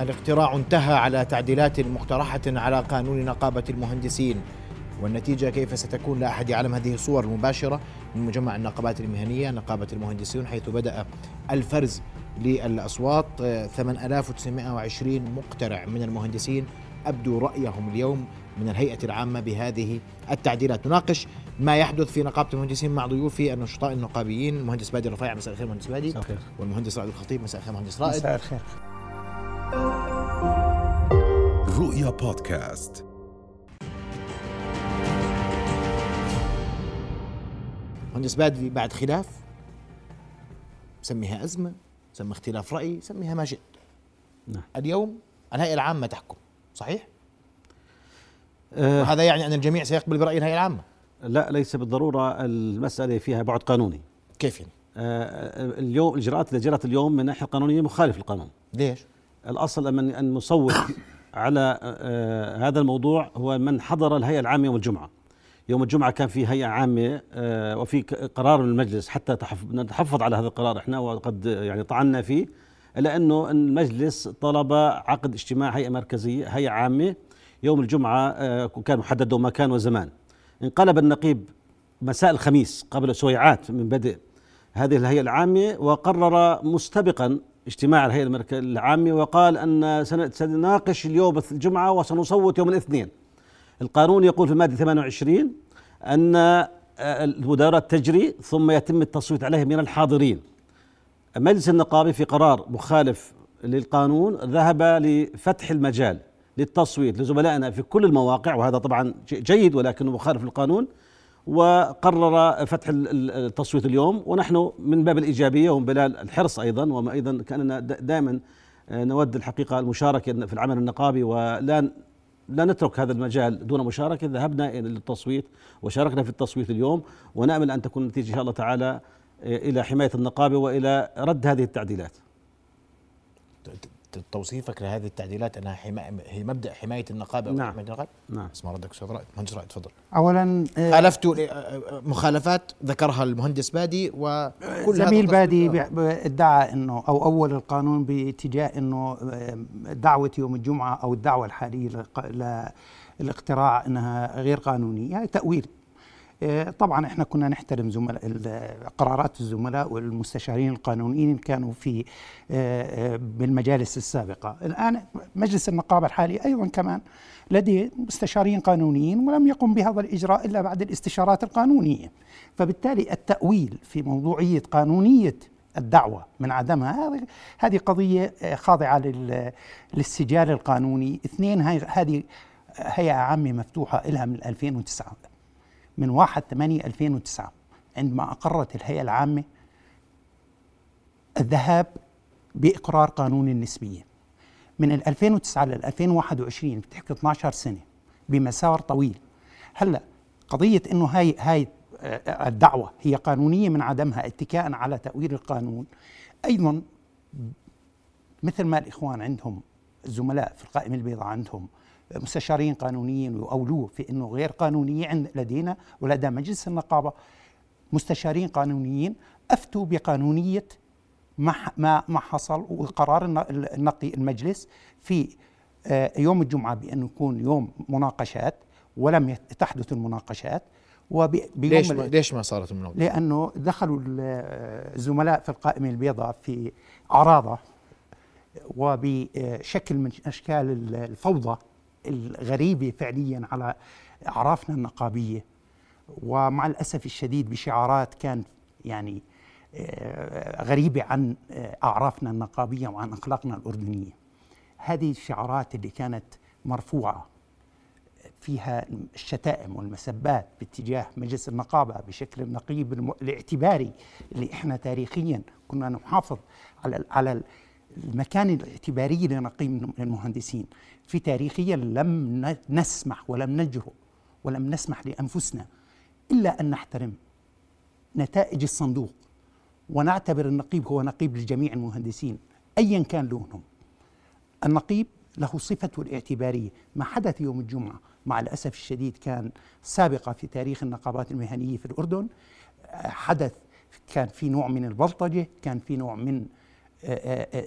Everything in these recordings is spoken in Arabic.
الاقتراع انتهى على تعديلات مقترحة على قانون نقابة المهندسين. والنتيجة كيف ستكون؟ لا أحد يعلم. هذه الصور المباشرة من مجمع النقابات المهنية نقابة المهندسين حيث بدأ الفرز للأصوات. 8920 مقترع من المهندسين أبدوا رأيهم اليوم من الهيئة العامة بهذه التعديلات. نناقش ما يحدث في نقابة المهندسين مع ضيوفي النشطاء النقابيين المهندس بادي الرفيع مساء الخير مهندس بادي. مساء الخير. والمهندس رائد الخطيب. مساء الخير مهندس رائد. مساء الخير. رؤيا بودكاست مهندس بادي بعد خلاف سميها أزمة سمي اختلاف رأي سميها ما شئت نعم. اليوم الهيئة العامة تحكم صحيح؟ أه وهذا يعني أن الجميع سيقبل برأي الهيئة العامة لا ليس بالضرورة المسألة فيها بعد قانوني كيف يعني؟ أه اليوم الإجراءات اللي جرت اليوم من الناحية القانونية مخالف للقانون ليش؟ الأصل أن المصوت على أه هذا الموضوع هو من حضر الهيئة العامة يوم الجمعة. يوم الجمعة كان في هيئة عامة آه، وفي قرار من المجلس حتى نتحفظ على هذا القرار إحنا وقد يعني طعنا فيه إلا أنه المجلس طلب عقد اجتماع هيئة مركزية هيئة عامة يوم الجمعة آه، كان محدد مكان وزمان. انقلب النقيب مساء الخميس قبل سويعات من بدء هذه الهيئة العامة وقرر مستبقا اجتماع الهيئة العامة وقال أن سنناقش اليوم الجمعة وسنصوت يوم الاثنين. القانون يقول في المادة 28 أن آه، المداولات تجري ثم يتم التصويت عليها من الحاضرين. مجلس النقابة في قرار مخالف للقانون ذهب لفتح المجال للتصويت لزملائنا في كل المواقع وهذا طبعا جيد ولكنه مخالف للقانون. وقرر فتح التصويت اليوم. ونحن من باب الإيجابية ومن باب الحرص أيضا وما أيضا كأننا دائما نود الحقيقة المشاركة في العمل النقابي ولا لا نترك هذا المجال دون مشاركة. ذهبنا إلى التصويت وشاركنا في التصويت اليوم ونأمل أن تكون النتيجة إن شاء الله تعالى إلى حماية النقابة وإلى رد هذه التعديلات. توصيفك لهذه التعديلات أنها هي مبدأ حماية النقابة نعم. حماية النقابه نعم. اسمع ردك أستاذ رائد مهندس رائد تفضل. اولا آه، خالفت آه، آه، مخالفات ذكرها المهندس بادي وكل زميل بادي ادعى إنه أو أول القانون باتجاه إنه دعوة يوم الجمعة أو الدعوة الحالية للاقتراع إنها غير قانونية هي تأويل. طبعا إحنا كنا نحترم زملاء قرارات الزملاء والمستشارين القانونيين كانوا في آه، آه، بالمجالس السابقة. الآن مجلس النقابة الحالي أيضا كمان لديه مستشارين قانونيين ولم يقم بهذا الإجراء إلا بعد الاستشارات القانونية. فبالتالي التأويل في موضوعية قانونية الدعوة من عدمها هذه قضية خاضعة للسجال القانوني. اثنين هذه هيئة عامة مفتوحة لها من 2009 من 1 8 2009 عندما أقرت الهيئة العامة الذهاب بإقرار قانون النسبية. من 2009 لل 2021 بتحكي 12 سنة بمسار طويل. هلأ قضية إنه هاي هاي آه، الدعوة هي قانونية من عدمها اتكاء على تأويل القانون. أيضا مثل ما الإخوان عندهم الزملاء في القائمة البيضاء عندهم مستشارين قانونيين واولوه في إنه غير قانونيه عند لدينا ولدى مجلس النقابة مستشارين قانونيين أفتوا بقانونية ما ما ما حصل وقرار النقي المجلس في آه، يوم الجمعة بانه يكون يوم مناقشات ولم تحدث المناقشات وبيوم ليش ما ليش ما صارت المناقشات؟ لأنه دخلوا الزملاء في القائمة البيضاء في عراضه وبشكل من أشكال الفوضى الغريبة فعليا على أعرافنا النقابية. ومع الأسف الشديد بشعارات كان يعني آه، غريبة عن آه، أعرافنا النقابية وعن أخلاقنا الأردنية. هذه الشعارات اللي كانت مرفوعة فيها الشتائم والمسبات باتجاه مجلس النقابة بشكل النقيب الاعتباري اللي إحنا تاريخيا كنا نحافظ على على المكان الاعتباري لنقيب المهندسين. في تاريخيا لم نسمح ولم نجرؤ ولم نسمح لأنفسنا إلا أن نحترم نتائج الصندوق ونعتبر النقيب هو نقيب لجميع المهندسين ايا كان لونهم. النقيب له صفته الاعتباريه ما حدث يوم الجمعة؟ مع الأسف الشديد كان سابقه في تاريخ النقابات المهنية في الأردن حدث كان في نوع من البلطجة كان في نوع من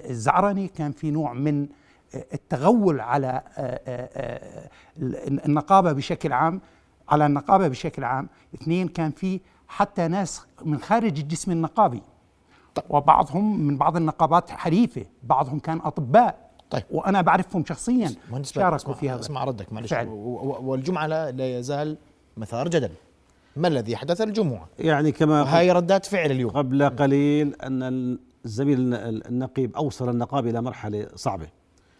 الزعرنه كان في نوع من التغول على النقابة بشكل عام على النقابة بشكل عام. اثنين كان في حتى ناس من خارج الجسم النقابي. وبعضهم من بعض النقابات حريفة بعضهم كان أطباء. طيب. وأنا بعرفهم شخصيا. شاركوا في هذا. اسمع ردك معلش. والجمعة لا يزال مثار جدل. ما الذي حدث الجمعة؟ يعني كما هاي ردات فعل اليوم. قبل قليل أن الزميل النقيب أوصل النقابه إلى مرحلة صعبة.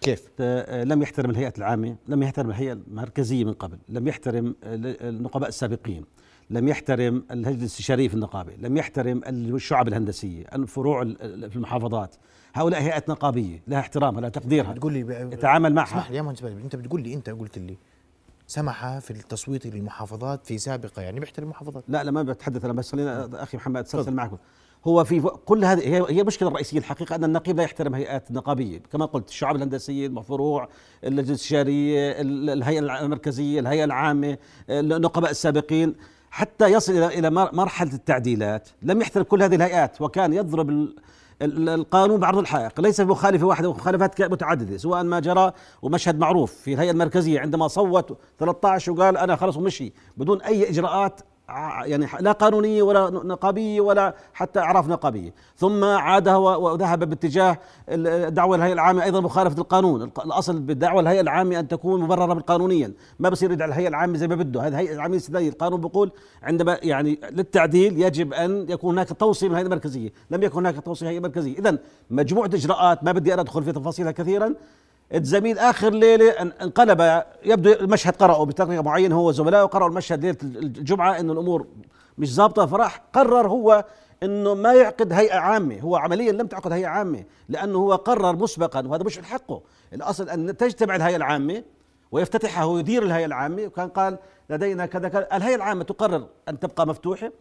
كيف؟ لم يحترم الهيئة العامة لم يحترم الهيئة المركزية من قبل لم يحترم النقباء السابقين لم يحترم اللجنة الاستشارية في النقابة لم يحترم الشعب الهندسية الفروع في المحافظات. هؤلاء هيئات نقابية لها احترامها لها تقديرها. بتقول لي يتعامل معها. اسمح لي يا مهندس انت بتقول لي انت قلت لي سمح في التصويت للمحافظات في سابقة يعني بيحترم المحافظات. لا لا ما بتحدث أنا بس خلينا أخي محمد أتسلسل معكم هو في كل هذه هي المشكلة الرئيسيه الحقيقة أن النقيب لا يحترم هيئات النقابيه كما قلت الشعب الهندسيه المفروع اللجنه الاستشاريه الهيئة المركزية الهيئة العامة النقباء السابقين. حتى يصل إلى إلى مرحلة التعديلات لم يحترم كل هذه الهيئات وكان يضرب القانون بعرض الحائق. ليس بمخالفة واحدة مخالفات متعددة سواء ما جرى ومشهد معروف في الهيئة المركزية. عندما صوت 13 وقال أنا خلص ومشي بدون أي إجراءات يعني لا قانونيه ولا نقابيه ولا حتى أعراف نقابية، ثم عاد وذهب باتجاه الدعوة الهيئه العامة أيضا مخالفة القانون، الأصل بالدعوة الهيئه العامة أن تكون مبررة قانونيا، ما بصير يدعي الهيئة العامة زي ما بده، هذه الهيئة العامة الاستثنائيه، القانون بيقول عندما يعني للتعديل يجب أن يكون هناك توصيه من الهيئه المركزية، لم يكن هناك توصيه هيئه مركزيه، اذا مجموعة إجراءات ما بدي أنا أدخل في تفاصيلها كثيرا. الزميل آخر ليلة انقلب يبدو المشهد قرأه بطريقه معينة هو وزملائه قرأوا المشهد ليلة الجمعة إنه الأمور مش ظابطة فراح قرر هو إنه ما يعقد هيئة عامة هو عمليا لم تعقد هيئة عامة لأنه هو قرر مسبقا وهذا مش من حقه الأصل أن تجتمع الهيئة العامة ويفتتحها ويدير الهيئة العامة وكان قال لدينا كذا كذا. الهيئة العامة تقرر أن تبقى مفتوحة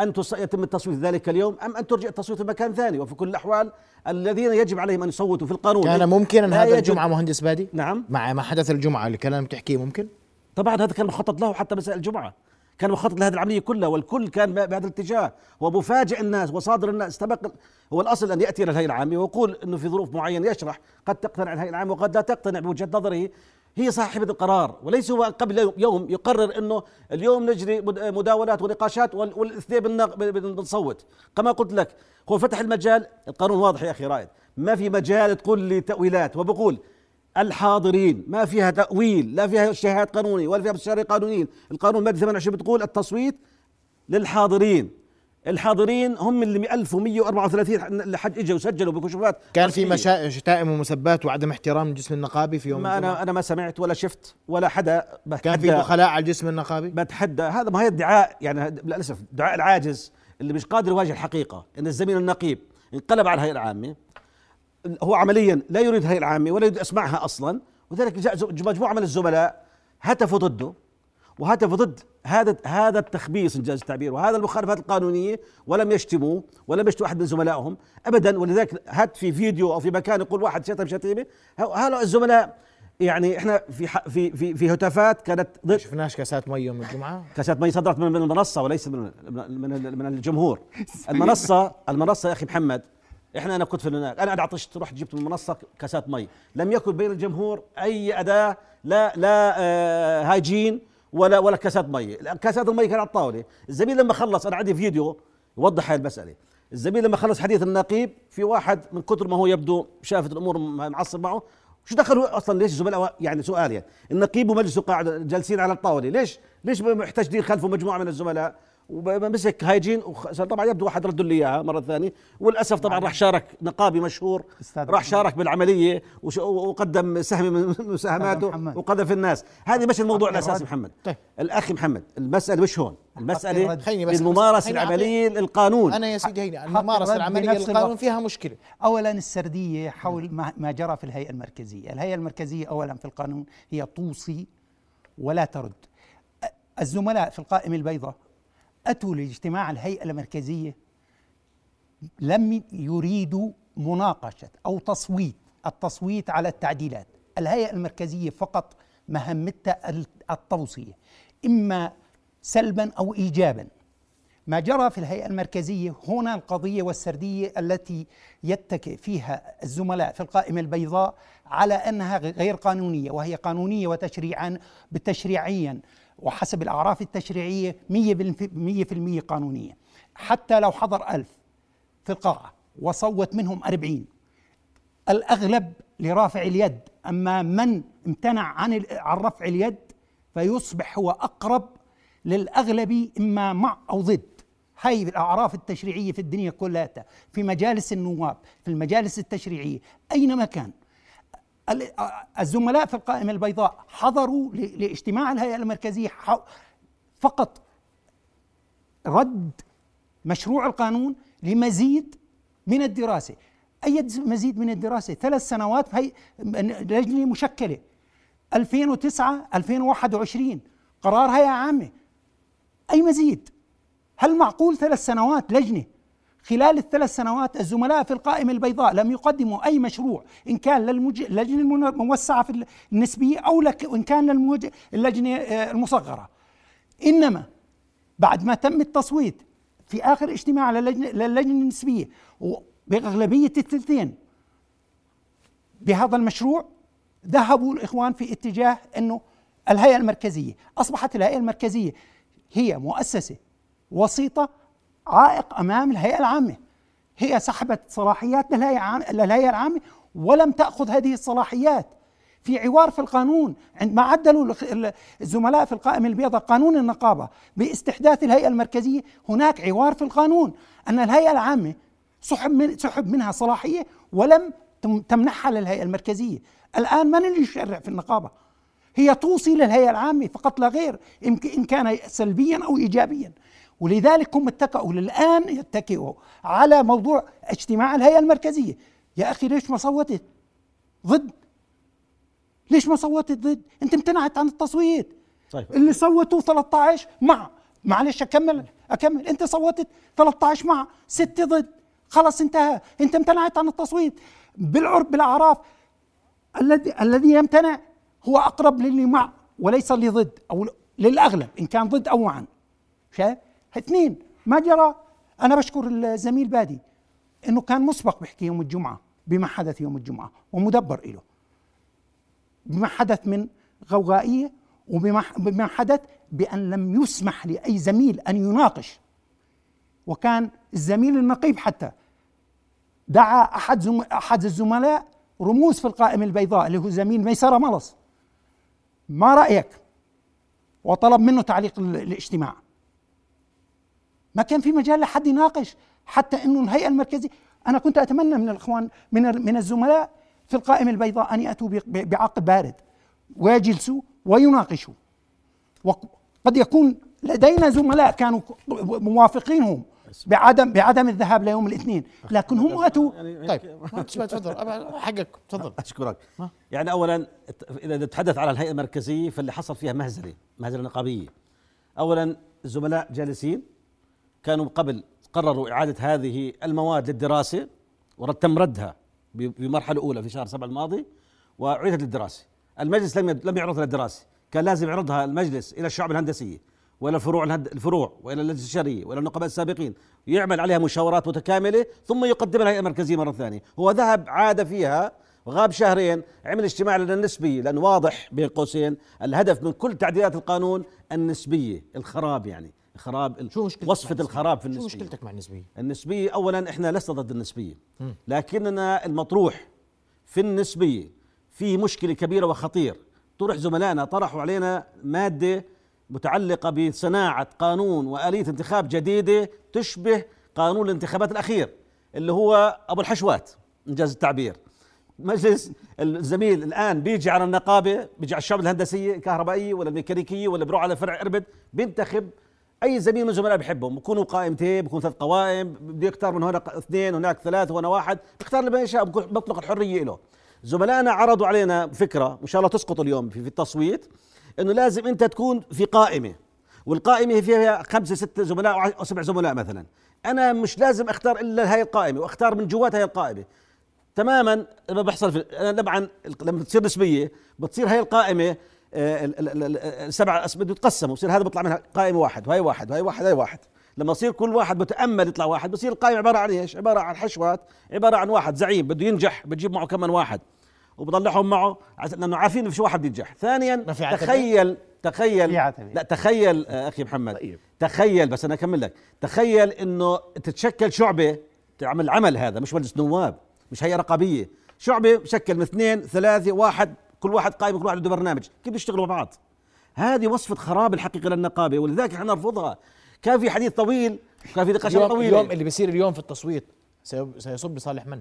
أن يتم التصويت ذلك اليوم أم أن ترجع التصويت في مكان ثاني؟ وفي كل الأحوال الذين يجب عليهم أن يصوتوا في القانون. كان ممكنا هذا الجمعة مهندس بادي؟ نعم. مع ما حدث الجمعة الكلام تحكيه ممكن؟ طبعا هذا كان مخطط له حتى مساء الجمعة. كان مخطط لهذه العملية كلها والكل كان بهذا الاتجاه. هو مفاجئ الناس وصادر الناس. استبق هو الأصل أن يأتي إلى الهيئة العامة ويقول أنه في ظروف معينة يشرح قد تقتنع الهيئة العامة وقد لا تقتنع بوجهة نظره. هي صاحبة القرار وليس هو قبل يوم يقرر إنه اليوم نجري مداولات ونقاشات والاثنين بنصوت. كما قلت لك هو فتح المجال القانون واضح يا أخي رائد. ما في مجال تقول لي تأويلات وبقول الحاضرين ما فيها تأويل لا فيها اجتهاد قانوني ولا فيها مستشارين قانونيين. القانون مادة 28 بتقول التصويت للحاضرين. الحاضرين هم اللي 1134 الحج إجوا وسجلوا بكشوفات كان في مشا... شتائم ومسبات وعدم احترام الجسم النقابي في يوم ما أنا أنا ما سمعت ولا شفت ولا حدا كان في دخلاء على الجسم النقابي؟ بتحدى. هذا ما هي ادعاء يعني للأسف دعاء العاجز اللي مش قادر يواجه الحقيقة إن الزميل النقيب انقلب على الهيئة العامة. هو عمليا لا يريد الهيئة العامة ولا يريد اسمعها أصلا وذلك مجموعة من الزملاء هتفوا ضده. وهتفوا ضد هذا هذا التخبيص انجاز التعبير وهذا المخالفات القانونية ولم يشتموا ولم يشتموا أحد من زملائهم ابدا. ولذلك هات في فيديو أو في مكان يقول واحد شتم شتيمة. هؤلاء الزملاء يعني إحنا في في في في هتافات كانت ضد شفناش كاسات مي يوم الجمعة؟ كاسات مي صدرت من المنصة وليس من من من الجمهور. المنصه المنصة يا أخي محمد إحنا أنا كنت في هناك أنا عطشت رحت جبت من المنصة كاسات مي. لم يكن بين الجمهور أي أداة لا لا آه hygiene ولا ولا كاسات مي. كاسات المي كانت على الطاولة. الزميل لما خلص أنا عندي فيديو يوضح هاي المسألة. الزميل لما خلص حديث النقيب في واحد من كثر ما هو يبدو شافت الأمور معصب معه. شو دخلوا أصلا؟ ليش الزملاء يعني سؤال يعني. النقيب ومجلسه قاعد جالسين على الطاولة. ليش ليش محتاج دير خلفه مجموعة من الزملاء؟ ومسك هايجين طبعا يبدو واحد رد لي إياها مرة ثانية. وللأسف طبعا راح شارك نقابي مشهور راح شارك بالعملية وقدم سهم من مساهماته وقذف الناس. هذه مش الموضوع الأساسي محمد. طيب. الأخ محمد المسألة مش هون. المسألة الممارسه العملية للقانون. أنا يا سيدي هيني الممارسة العملية للقانون فيها مشكلة. اولا السردية حول ما جرى في الهيئة المركزية. الهيئة المركزية اولا في القانون هي توصي ولا ترد. الزملاء في القائمة البيضاء أتوا لاجتماع الهيئة المركزية لم يريدوا مناقشة أو تصويت التصويت على التعديلات. الهيئة المركزية فقط مهمتها التوصية. إما سلبا أو إيجابا. ما جرى في الهيئة المركزية هنا القضية والسردية التي يتكئ فيها الزملاء في القائمة البيضاء على أنها غير قانونية وهي قانونية وتشريعا بالتشريعيا وحسب الأعراف التشريعية مية بالمية قانونية. حتى لو حضر ألف في القاعة وصوت منهم أربعين الأغلب لرافع اليد. أما من امتنع عن عن رفع اليد فيصبح هو أقرب للأغلب إما مع أو ضد. هاي الأعراف التشريعية في الدنيا كلها. في مجالس النواب في المجالس التشريعية أينما كان. الزملاء في القائمة البيضاء حضروا لاجتماع الهيئة المركزية فقط رد مشروع القانون لمزيد من الدراسة. أي مزيد من الدراسة؟ ثلاث سنوات هي لجنة مشكلة. 2009 2021 قرار هيئة عامة. أي مزيد؟ هل معقول ثلاث سنوات لجنة خلال الثلاث سنوات الزملاء في القائمة البيضاء لم يقدموا أي مشروع إن كان للجنة الموسعة في النسبية أو وإن كان للجنة آه، المصغرة. إنما بعد ما تم التصويت في آخر اجتماع للجنة النسبية بأغلبية الثلثين بهذا المشروع ذهبوا الإخوان في اتجاه أنه الهيئة المركزية. أصبحت الهيئة المركزية هي مؤسسة وسيطة عائق أمام الهيئة العامة. هي سحبت صلاحيات للهيئة العامة ولم تأخذ هذه الصلاحيات. في عوار في القانون عندما عدلوا الزملاء في القائمة البيضاء قانون النقابة باستحداث الهيئة المركزية. هناك عوار في القانون أن الهيئة العامة سحب من سحب منها صلاحية ولم تمنحها للهيئة المركزية. الآن من اللي يشرع في النقابة؟ هي توصي للهيئة العامة فقط لا غير إن كان سلبيا أو ايجابيا. ولذلك هم اتكئوا للآن يتكئوا على موضوع اجتماع الهيئة المركزية. يا أخي ليش ما صوتت؟ ضد. ليش ما صوتت ضد؟ أنت امتنعت عن التصويت. طيب. اللي صوتوا 13 مع. معلش أكمل أكمل. أنت صوتت 13 مع. 6 ضد. خلص انتهى. أنت امتنعت عن التصويت. بالعرب بالأعراف. الذي الذي يمتنع هو أقرب للي مع وليس اللي ضد أو للأغلب إن كان ضد أو معا. شايف؟ اثنين ما جرى. أنا بشكر الزميل بادي إنه كان مسبق بيحكي يوم الجمعة بما حدث يوم الجمعة ومدبر له بما حدث من غوغائية وبما حدث بأن لم يسمح لأي زميل أن يناقش. وكان الزميل النقيب حتى. دعا أحد زم... أحد الزملاء رموز في القائمه البيضاء اللي هو زميل ميسره ملص ما رأيك؟ وطلب منه تعليق الاجتماع. ما كان في مجال لحد يناقش حتى إنه الهيئة المركزية. أنا كنت أتمنى من الإخوان من من الزملاء في القائمة البيضاء أن يأتوا بعقل بارد ويجلسوا ويناقشوا. وقد يكون لدينا زملاء كانوا موافقينهم بعدم بعدم الذهاب ليوم الاثنين لكن هم أتوا. يعني طيب. تفضل. حقك. تفضل. أشكرك. يعني اولا إذا نتحدث على الهيئة المركزية فاللي حصل فيها مهزلة مهزلة نقابية. اولا الزملاء جالسين. كانوا قبل قرروا إعادة هذه المواد للدراسة وتم ردها بمرحلة أولى في شهر سبعة الماضي وأعيدت للدراسة. المجلس لم لم يعرضها للدراسة. كان لازم يعرضها المجلس إلى الشعب الهندسية وإلى الفروع الفروع وإلى اللجنه الاستشاريه وإلى النقباء السابقين. يعمل عليها مشاورات متكاملة ثم يقدمها الهيئه المركزيه مرة ثانية. هو ذهب عاد فيها وغاب شهرين عمل اجتماع لنا النسبي لأنه واضح بين قوسين الهدف من كل تعديلات القانون النسبية الخراب يعني. خراب شو مشكلتك وصفة الخراب في النسبية؟ شو مشكلتك مع النسبية؟ النسبية أولا إحنا لسنا ضد النسبية. لكننا المطروح في النسبية في مشكلة كبيرة وخطير. طرح زملائنا طرحوا علينا مادة متعلقة بصناعة قانون وآلية انتخاب جديدة تشبه قانون الانتخابات الأخير اللي هو أبو الحشوات إنجاز التعبير. مجلس الزميل الآن بيجي على النقابة بيجي على الشعب الهندسية الكهربائية ولا الميكانيكية ولا بيروح على فرع إربد بينتخب أي زميل من الزملاء بحبهم. بكونوا قائمتين بكون ثلاث قوائم بده يختار من هنا اثنين هناك ثلاث وهنا واحد. بيختار اللي يشاء بطلق الحرية له زملائنا عرضوا علينا فكرة وان شاء الله تسقط اليوم في, التصويت إنه لازم أنت تكون في قائمة. والقائمة فيها خمسة ستة زملاء أو سبع زملاء مثلا. أنا مش لازم أختار إلا هاي القائمة وأختار من جوات هاي القائمة. تماما ما بحصل في طبعا لما تصير نسبية بتصير هاي القائمة السبع بده يتقسموا يصير هذا بيطلع منها قائمه واحد وهي واحد وهي واحد وهي واحد لما يصير كل واحد بتامل يطلع واحد بصير القائمه عبارة عن إيش؟ عبارة عن حشوات عبارة عن واحد زعيم بده ينجح بتجيب معه كمان واحد وبضلعهم معه لأنه عارفين في واحد بينجح ثانيا ما في؟ تخيل تخيل. لا تخيل آه، أخي محمد طيب. تخيل بس أنا أكمل لك تخيل إنه تتشكل شعبة تعمل عمل هذا مش مجلس نواب مش هيئة رقابية شعبة مشكل من اثنين ثلاثة واحد كل واحد قائم كل واحد عنده برنامج. كيف يشتغلوا مع بعض؟ هذه وصفة خراب الحقيقة للنقابة ولذلك إحنا نرفضها. كان في حديث طويل كان في نقاشات طويله اليوم اللي بيصير اليوم في التصويت سيصب لصالح من؟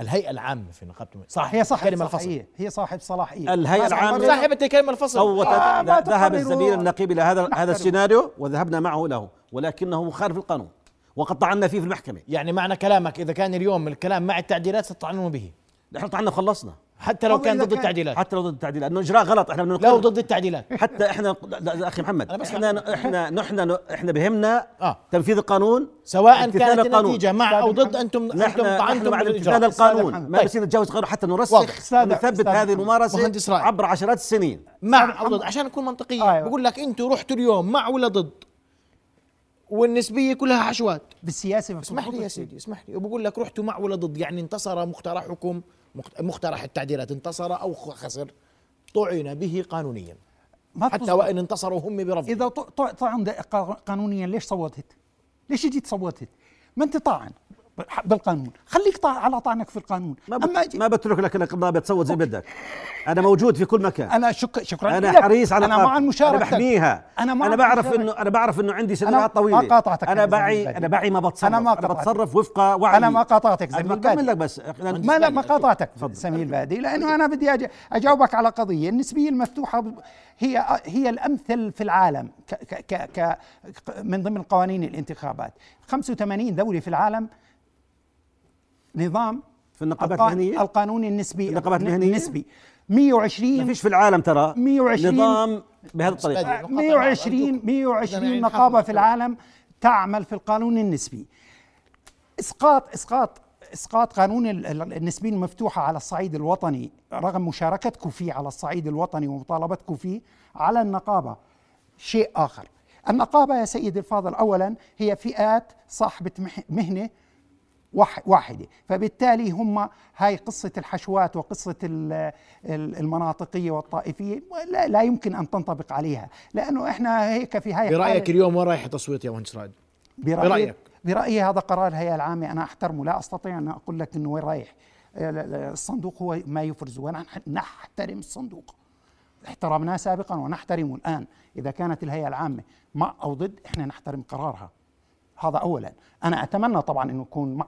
الهيئة العامة في نقابة صح هي صاحب كلمة الفصل هي صاحب صلاحية. الهيئة العامة صاحبة كلمة الفصل. صوتت. آه، ذهب. الزميل النقيب إلى هذا هذا. السيناريو وذهبنا معه له ولكنه مخالف للقانون وقد طعنا فيه في المحكمة. يعني معنى كلامك إذا كان اليوم الكلام مع التعديلات ستطعنون به. نحن طعنا وخلصنا حتى لو كان ضد التعديلات حتى لو ضد التعديل لأنه إجراء غلط إحنا بدنا لو. ضد التعديلات حتى إحنا لا لا أخي محمد إحنا إحنا نحن إحنا بهمنا آه. تنفيذ القانون سواء كانت القانون. النتيجة مع أو أستاذ ضد أنتم نحن طعنتم بعد امتثال القانون. ما. بصير نتجاوز القانون حتى. نرسخ ونثبت هذه. الممارسة. عبر عشرات السنين مع أو ضد عشان نكون منطقيين أيوة. بقول لك أنتم رحتوا اليوم مع ولا ضد والنسبية كلها حشوات بالسياسة اسمح لي يا سيدي اسمح لي وبقول لك رحتوا مع ولا ضد يعني انتصر مقترحكم مقت- مقترح التعديلات انتصر أو خ- خسر طعن به قانونيا حتى وإن انتصروا هم برفضه ط- ط- طعن قانونيا ليش صوتت؟ ليش جيت صوتت؟ ما أنت طعن ب- بالقانون خليك طع على طعنك في القانون ما أما بت... أجي ما بترك لك النقابه تصوت زي بدك أنا موجود في كل مكان أنا شك... شكرا أنا لك. حريص على أنا. مع المشاركة أنا بحميها أنا مع أنا بعرف. انه أنا بعرف إنه عندي أنا سنوات طويلة ما قاطعتك أنا زميل بعي. أنا بعي ما بتصرف أنا ما أنا قاطعتك. بتصرف وفق وعي أنا ما قاطعتك أنا زميل بكمل بادي. لك بس ما لا ما قاطعتك. سمير بادي لأنه أنا بدي أج- أجاوبك على قضية النسبية المفتوحة ب- هي هي الأمثل في العالم ك ك ك ك من ضمن قوانين الانتخابات 85 دولة في العالم نظام في النقابات المهنية؟ القانون النسبي. النقابات المهنية؟ النسبي. 120 ما فيش في العالم ترى. 120 نظام بهذه الطريقة. بدي. 120 120 نقابة في العالم تعمل في القانون النسبي. اسقاط اسقاط إسقاط قانون ال- ال- النسبيه المفتوحة على الصعيد الوطني رغم مشاركتكم فيه على الصعيد الوطني ومطالبتكم فيه على النقابة. شيء آخر. النقابة يا سيدي الفاضل اولا هي فئات صاحبة مهنة واح- واحدة. فبالتالي هم هاي قصة الحشوات وقصة ال- ال- المناطقية والطائفية لا, لا يمكن أن تنطبق عليها. لأنه إحنا هيك في هاي الحالة- اليوم وين رايح التصويت يا مهندس رائد؟ برأيي برأيك. برأيي هذا قرار الهيئة العامة أنا أحترمه لا أستطيع أن أقول لك أنه وين رايح. الصندوق هو ما يفرز ونحن نحترم الصندوق. احترمناه سابقا ونحترمه الآن. إذا كانت الهيئة العامة مع أو ضد إحنا نحترم قرارها. هذا أولا. أنا أتمنى طبعا أنه يكون مع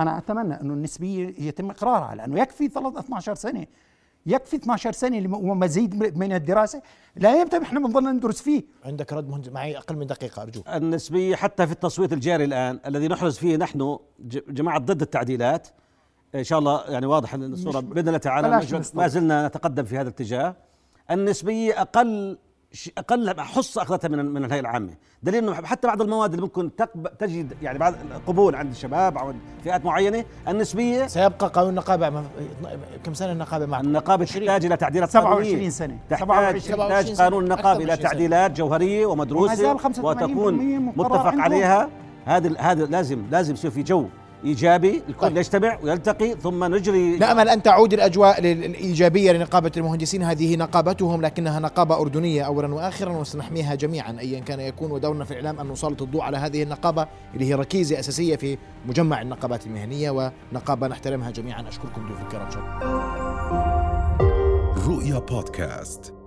أنا أتمنى أنه النسبية يتم إقرارها لأنه يكفي 13 12 سنة. يكفي 12 سنة لم- ومزيد من الدراسة. لا يمتى إحنا بنضل ندرس فيه. عندك رد مهندس معي أقل من دقيقة أرجوك. النسبية حتى في التصويت الجاري الآن الذي نحرز فيه نحن جماعة ضد التعديلات إن شاء الله يعني واضح الصورة بإذن الله تعالى ما- زلنا نتقدم في هذا الاتجاه. النسبية أقل أقل حصه أخذتها من من الهيئة العامة دليل إنه حتى بعض المواد اللي ممكن تجد يعني بعض قبول عند الشباب أو عند فئات معينة النسبية سيبقى قانون النقابة كم سنة النقابة معكم؟ النقابة 20. تحتاج إلى تعديلات 27 قانونية. سنة. تحتاج 27 تحتاج. قانون النقابه إلى من 20 سنة. تعديلات جوهرية ومدروسة زال 85% وتكون متفق. عليها هذا هذا لازم لازم يصير في جو إيجابي الكل طيب. يجتمع ويلتقي ثم نجري نامل أن تعود الأجواء الإيجابية لنقابة المهندسين. هذه نقابتهم لكنها نقابة أردنية اولا واخرا وسنحميها جميعا ايا كان يكون ودورنا في الاعلام أن نسلط الضوء على هذه النقابة اللي هي ركيزة أساسية في مجمع النقابات المهنية ونقابة نحترمها جميعا. أشكركم ضيوف الكرام شكرا. رؤيا بودكاست.